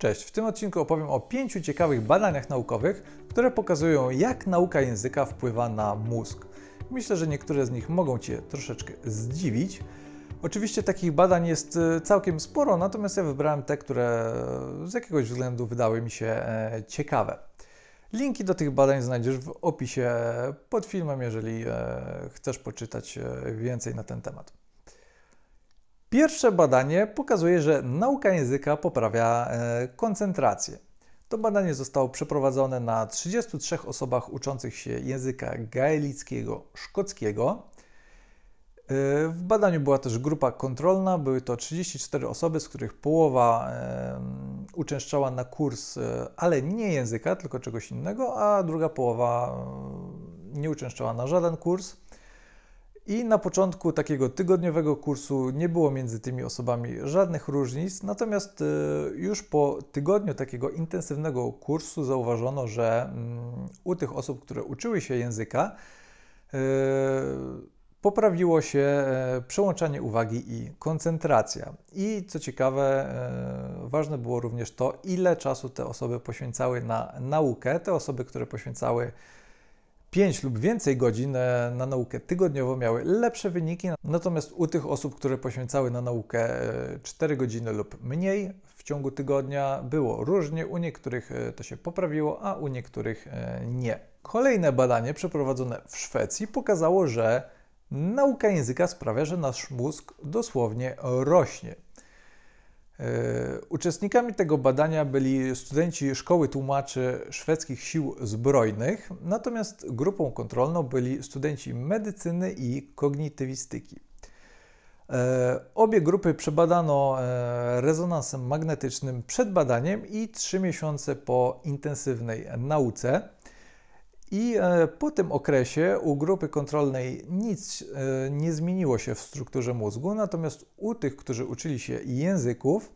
Cześć, w tym odcinku opowiem o pięciu ciekawych badaniach naukowych, które pokazują, jak nauka języka wpływa na mózg. Myślę, że niektóre z nich mogą Cię troszeczkę zdziwić. Oczywiście takich badań jest e, całkiem sporo, natomiast ja wybrałem te, które z jakiegoś względu wydały mi się e, ciekawe. Linki do tych badań znajdziesz w opisie pod filmem, jeżeli e, chcesz poczytać więcej na ten temat. Pierwsze badanie pokazuje, że nauka języka poprawia e, koncentrację. To badanie zostało przeprowadzone na 33 osobach uczących się języka gaelickiego szkockiego. E, w badaniu była też grupa kontrolna, były to 34 osoby, z których połowa uczęszczała na kurs, e, ale nie języka, tylko czegoś innego, a druga połowa nie uczęszczała na żaden kurs. I na początku takiego tygodniowego kursu nie było między tymi osobami żadnych różnic, natomiast y, już po tygodniu takiego intensywnego kursu zauważono, że mm, u tych osób, które uczyły się języka, y, poprawiło się e, przełączanie uwagi i koncentracja. I co ciekawe, e, ważne było również to, ile czasu te osoby poświęcały na naukę. Te osoby, które poświęcały 5 lub więcej godzin e, na naukę tygodniowo miały lepsze wyniki, natomiast u tych osób, które poświęcały na naukę 4 e, godziny lub mniej w ciągu tygodnia było różnie. U niektórych e, to się poprawiło, a u niektórych nie. Kolejne badanie przeprowadzone w Szwecji pokazało, że nauka języka sprawia, że nasz mózg dosłownie rośnie. E, uczestnikami tego badania byli studenci Szkoły Tłumaczy Szwedzkich Sił Zbrojnych, natomiast grupą kontrolną byli studenci medycyny i kognitywistyki. E, obie grupy przebadano e, rezonansem magnetycznym przed badaniem i trzy miesiące po intensywnej nauce. I e, po tym okresie u grupy kontrolnej nic e, nie zmieniło się w strukturze mózgu, natomiast u tych, którzy uczyli się języków,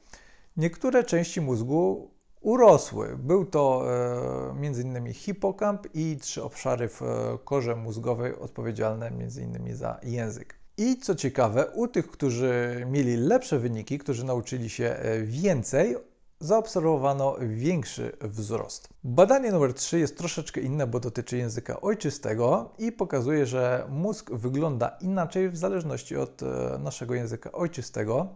niektóre części mózgu urosły. Był to e, m.in. hipokamp i trzy obszary w korze mózgowej odpowiedzialne m.in. za język. I co ciekawe, u tych, którzy mieli lepsze wyniki, którzy nauczyli się więcej, zaobserwowano większy wzrost. Badanie numer 3 jest troszeczkę inne, bo dotyczy języka ojczystego i pokazuje, że mózg wygląda inaczej w zależności od e, naszego języka ojczystego.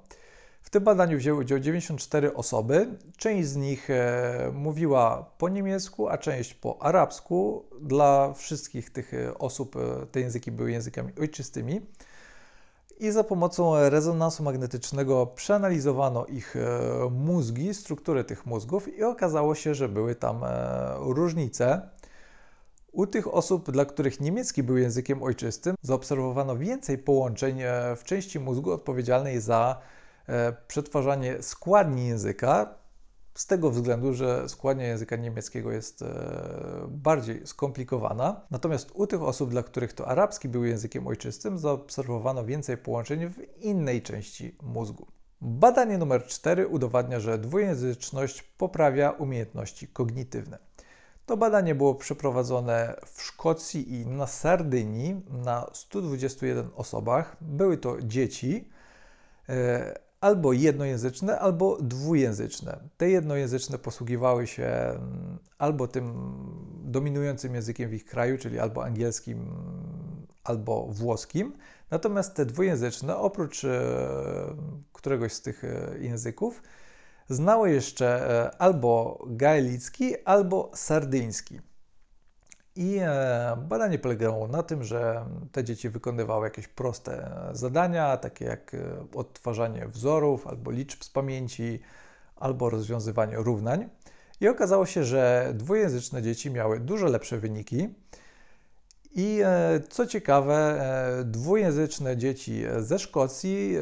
W tym badaniu wzięły udział 94 osoby. Część z nich e, mówiła po niemiecku, a część po arabsku. Dla wszystkich tych e, osób te języki były językami ojczystymi i za pomocą rezonansu magnetycznego przeanalizowano ich e, mózgi, strukturę tych mózgów i okazało się, że były tam e, różnice. U tych osób, dla których niemiecki był językiem ojczystym, zaobserwowano więcej połączeń e, w części mózgu odpowiedzialnej za przetwarzanie składni języka, z tego względu, że składnia języka niemieckiego jest e, bardziej skomplikowana. Natomiast u tych osób, dla których to arabski był językiem ojczystym, zaobserwowano więcej połączeń w innej części mózgu. Badanie numer 4 udowadnia, że dwujęzyczność poprawia umiejętności kognitywne. To badanie było przeprowadzone w Szkocji i na Sardynii na 121 osobach. Były to dzieci. Albo jednojęzyczne, albo dwujęzyczne. Te jednojęzyczne posługiwały się mm, albo tym dominującym językiem w ich kraju, czyli albo angielskim, albo włoskim. Natomiast te dwujęzyczne, oprócz e, któregoś z tych e, języków, znały jeszcze e, albo gaelicki, albo sardyński. I e, badanie polegało na tym, że te dzieci wykonywały jakieś proste zadania, takie jak e, odtwarzanie wzorów, albo liczb z pamięci, albo rozwiązywanie równań. I okazało się, że dwujęzyczne dzieci miały dużo lepsze wyniki. I e, co ciekawe, dwujęzyczne dzieci ze Szkocji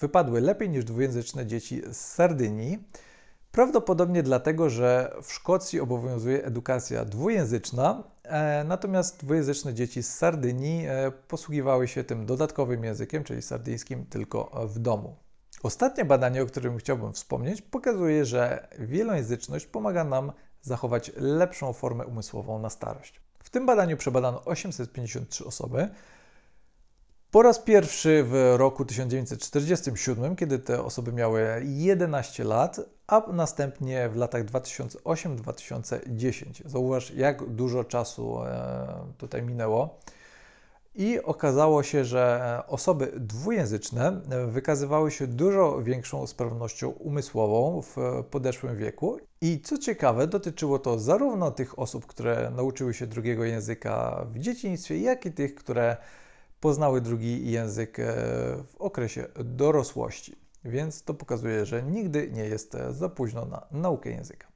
wypadły lepiej niż dwujęzyczne dzieci z Sardynii. Prawdopodobnie dlatego, że w Szkocji obowiązuje edukacja dwujęzyczna, e, natomiast dwujęzyczne dzieci z Sardynii e, posługiwały się tym dodatkowym językiem, czyli sardyńskim, tylko w domu. Ostatnie badanie, o którym chciałbym wspomnieć, pokazuje, że wielojęzyczność pomaga nam zachować lepszą formę umysłową na starość. W tym badaniu przebadano 853 osoby. Po raz pierwszy w roku 1947, kiedy te osoby miały 11 lat, a następnie w latach 2008-2010. Zauważ, jak dużo czasu e, tutaj minęło. I okazało się, że osoby dwujęzyczne wykazywały się dużo większą sprawnością umysłową w podeszłym wieku. I co ciekawe, dotyczyło to zarówno tych osób, które nauczyły się drugiego języka w dzieciństwie, jak i tych, które poznały drugi język e, w okresie dorosłości. Więc to pokazuje, że nigdy nie jest za późno na naukę języka.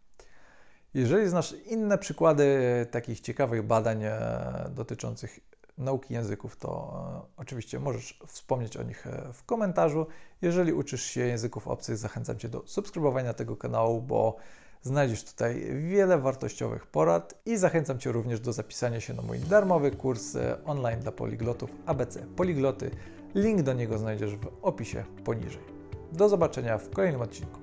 Jeżeli znasz inne przykłady takich ciekawych badań e, dotyczących nauki języków, to e, oczywiście możesz wspomnieć o nich e, w komentarzu. Jeżeli uczysz się języków obcych, zachęcam Cię do subskrybowania tego kanału, bo znajdziesz tutaj wiele wartościowych porad i zachęcam Cię również do zapisania się na mój darmowy kurs e, online dla poliglotów ABC Poligloty. Link do niego znajdziesz w opisie poniżej. Do zobaczenia w kolejnym odcinku.